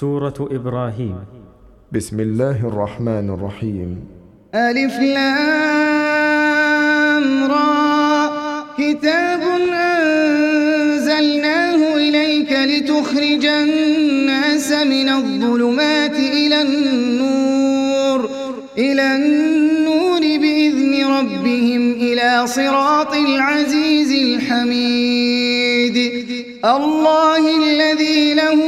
سورة إبراهيم. بسم الله الرحمن الرحيم. ألف لام را. كتاب أنزلناه إليك لتخرج الناس من الظلمات إلى النور. إلى النور بإذن ربهم إلى صراط العزيز الحميد. الله الذي له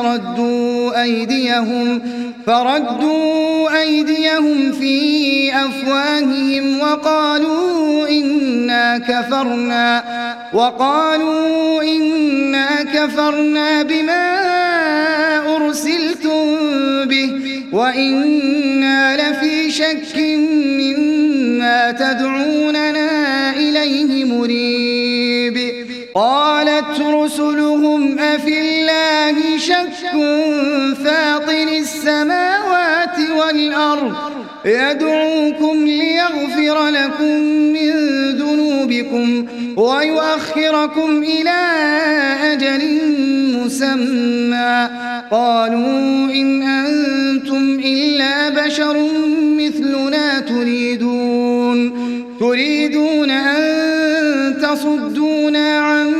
فردوا أيديهم فردوا أيديهم في أفواههم وقالوا إنا كفرنا وقالوا إنا كفرنا بما أرسلتم به وإنا لفي شك مما تدعوننا إليه مريب. قالت رسلهم أفي شك فاطر السماوات والأرض. يدعوكم ليغفر لكم من ذنوبكم ويؤخركم إلى أجل مسمى. قالوا إن أنتم إلا بشر مثلنا تريدون. تريدون أن تصدونا عما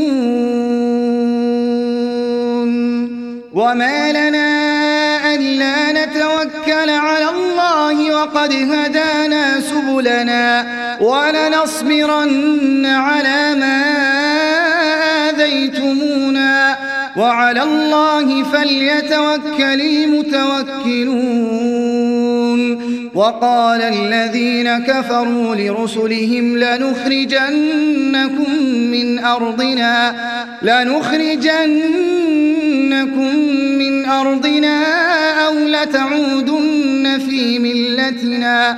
وما لنا ألا نتوكل على الله وقد هدانا سبلنا ولنصبرن على ما هديتمونا وعلى الله فليتوكل المتوكلون وقال الذين كفروا لرسلهم لنخرجنكم من أرضنا لنخرجنكم من أرضنا أو لتعودن في ملتنا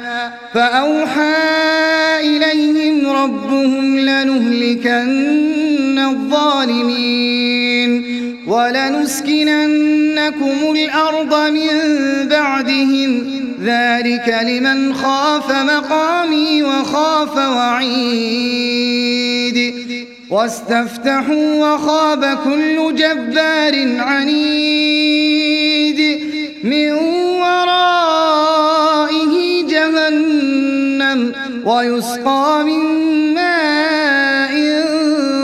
فأوحى إليهم ربهم لنهلكن الظالمين ولنسكننكم الأرض من بعدهم ذلك لمن خاف مقامي وخاف وعيد واستفتحوا وخاب كل جبار عنيد من ورائه جهنم ويسقى من ماء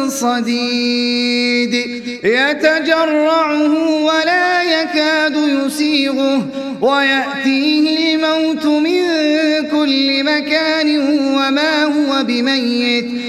صديد. يتجرعه ولا يكاد يسيغه ويأتيه الموت من كل مكان وما هو بميت.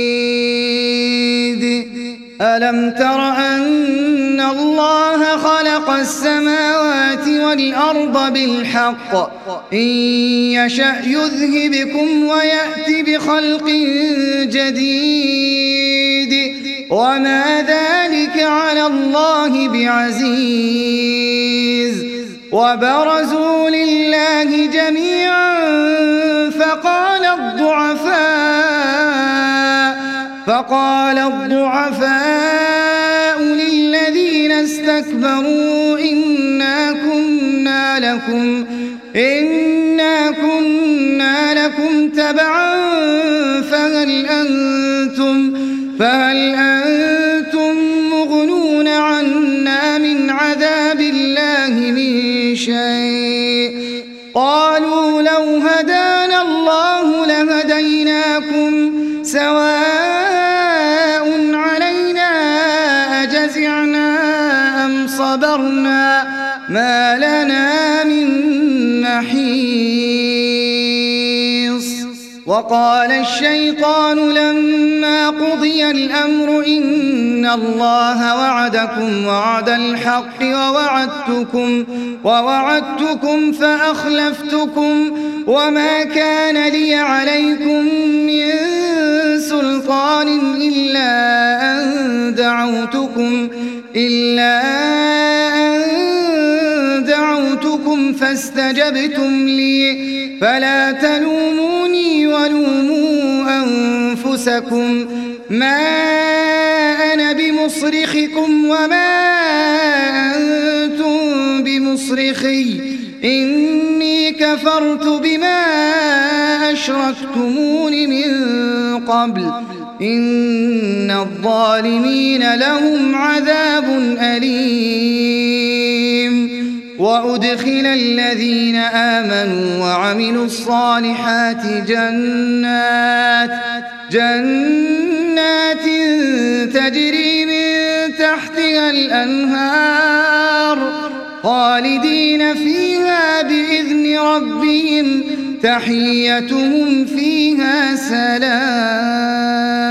ألم تر أن الله خلق السماوات والأرض بالحق؟ إن يشأ يذهبكم ويأتي بخلق جديد. وما ذلك على الله بعزيز. وبرزوا لله جميعا فقال الضعفاء فقال الضعفاء للذين استكبروا إنا كنا لكم إنا كنا لكم تبعا فهل أنتم فهل أنتم وقال الشيطان لما قضي الأمر إن الله وعدكم وعد الحق ووعدتكم ووعدتكم فأخلفتكم وما كان لي عليكم من سلطان إلا أن دعوتكم إلا أن فاستجبتم لي. فلا تلوموني ولوموا أنفسكم. ما أنا بمصرخكم وما أنتم بمصرخي. إني كفرت بما أشركتمون من قبل. إن الظالمين لهم عذاب أليم. وأدخل الذين آمنوا وعملوا الصالحات جنات جنات تجري من تحتها الأنهار خالدين فيها بإذن ربهم تحيتهم فيها سلام.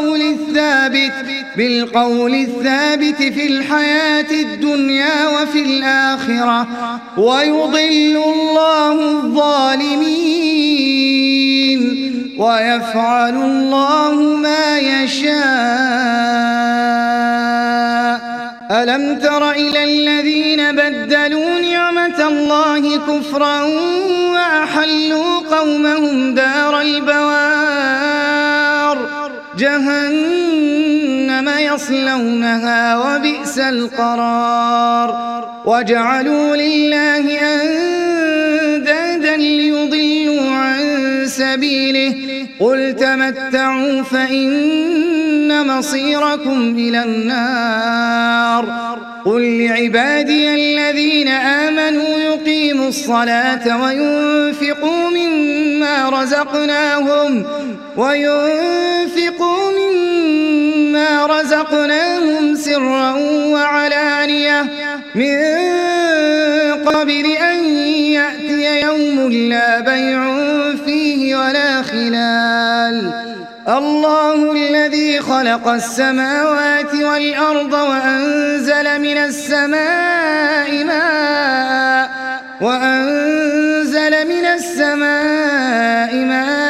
بالقول الثابت بالقول الثابت في الحياة الدنيا وفي الآخرة. ويضل الله الظالمين ويفعل الله ما يشاء. ألم تر إلى الذين بدلوا نعمة الله كفرا وأحلوا قومهم دار البوار؟ جهنم يصلونها وبئس القرار. وجعلوا لله أندادا ليضلوا عن سبيله. قل تمتعوا فإن مصيركم إلى النار. قل لعبادي الذين آمنوا يقيموا الصلاة وينفقوا مما رزقناهم. وينفقوا مما رزقناهم سرا وعلانية من قبل أن يأتي يوم لا بيع فيه ولا خلال. الله الذي خلق السماوات والأرض وأنزل من السماء ماء وأنزل من السماء ماء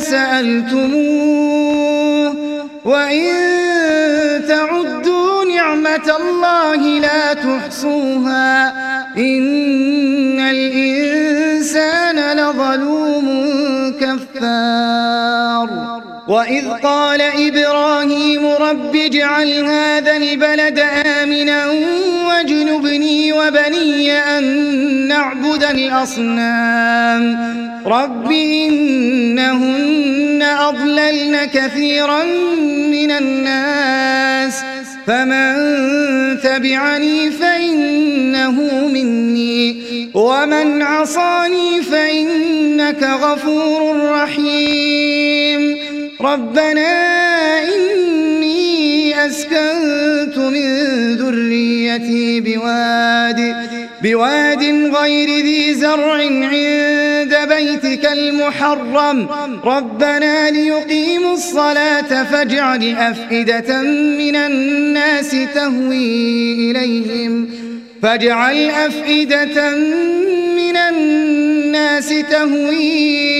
سألتموه وإن تعدوا نعمة الله لا تحصوها إن الإنسان لظلوم كفار وإذ قال إبراهيم رب اجعل هذا البلد آمنا واجنبني وبني أن نعبد الأصنام رب إنهن أضللن كثيرا من الناس فمن تبعني فإنه مني ومن عصاني فإنك غفور رحيم ربنا أسكنت من ذريتي بواد بواد غير ذي زرع عند بيتك المحرم. ربنا ليقيموا الصلاة فاجعل أفئدة من الناس تهوي إليهم. فاجعل أفئدة من الناس تهوي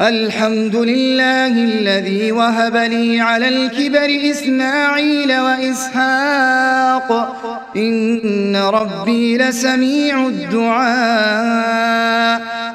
الحمد لله الذي وهب لي على الكبر إسماعيل وإسحاق. إن ربي لسميع الدعاء.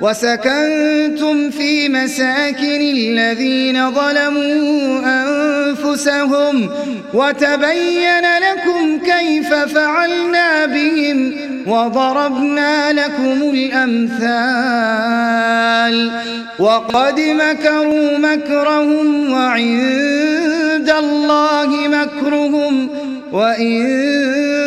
وسكنتم في مساكن الذين ظلموا أنفسهم وتبين لكم كيف فعلنا بهم وضربنا لكم الأمثال وقد مكروا مكرهم وعند الله مكرهم وإن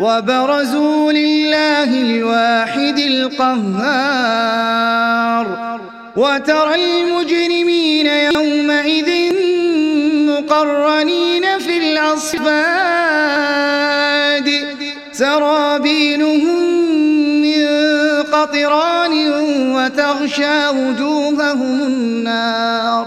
وبرزوا لله الواحد القهار. وترى المجرمين يومئذ مقرنين في الأصفاد. سرابينهم من قطران وتغشى وجوههم النار.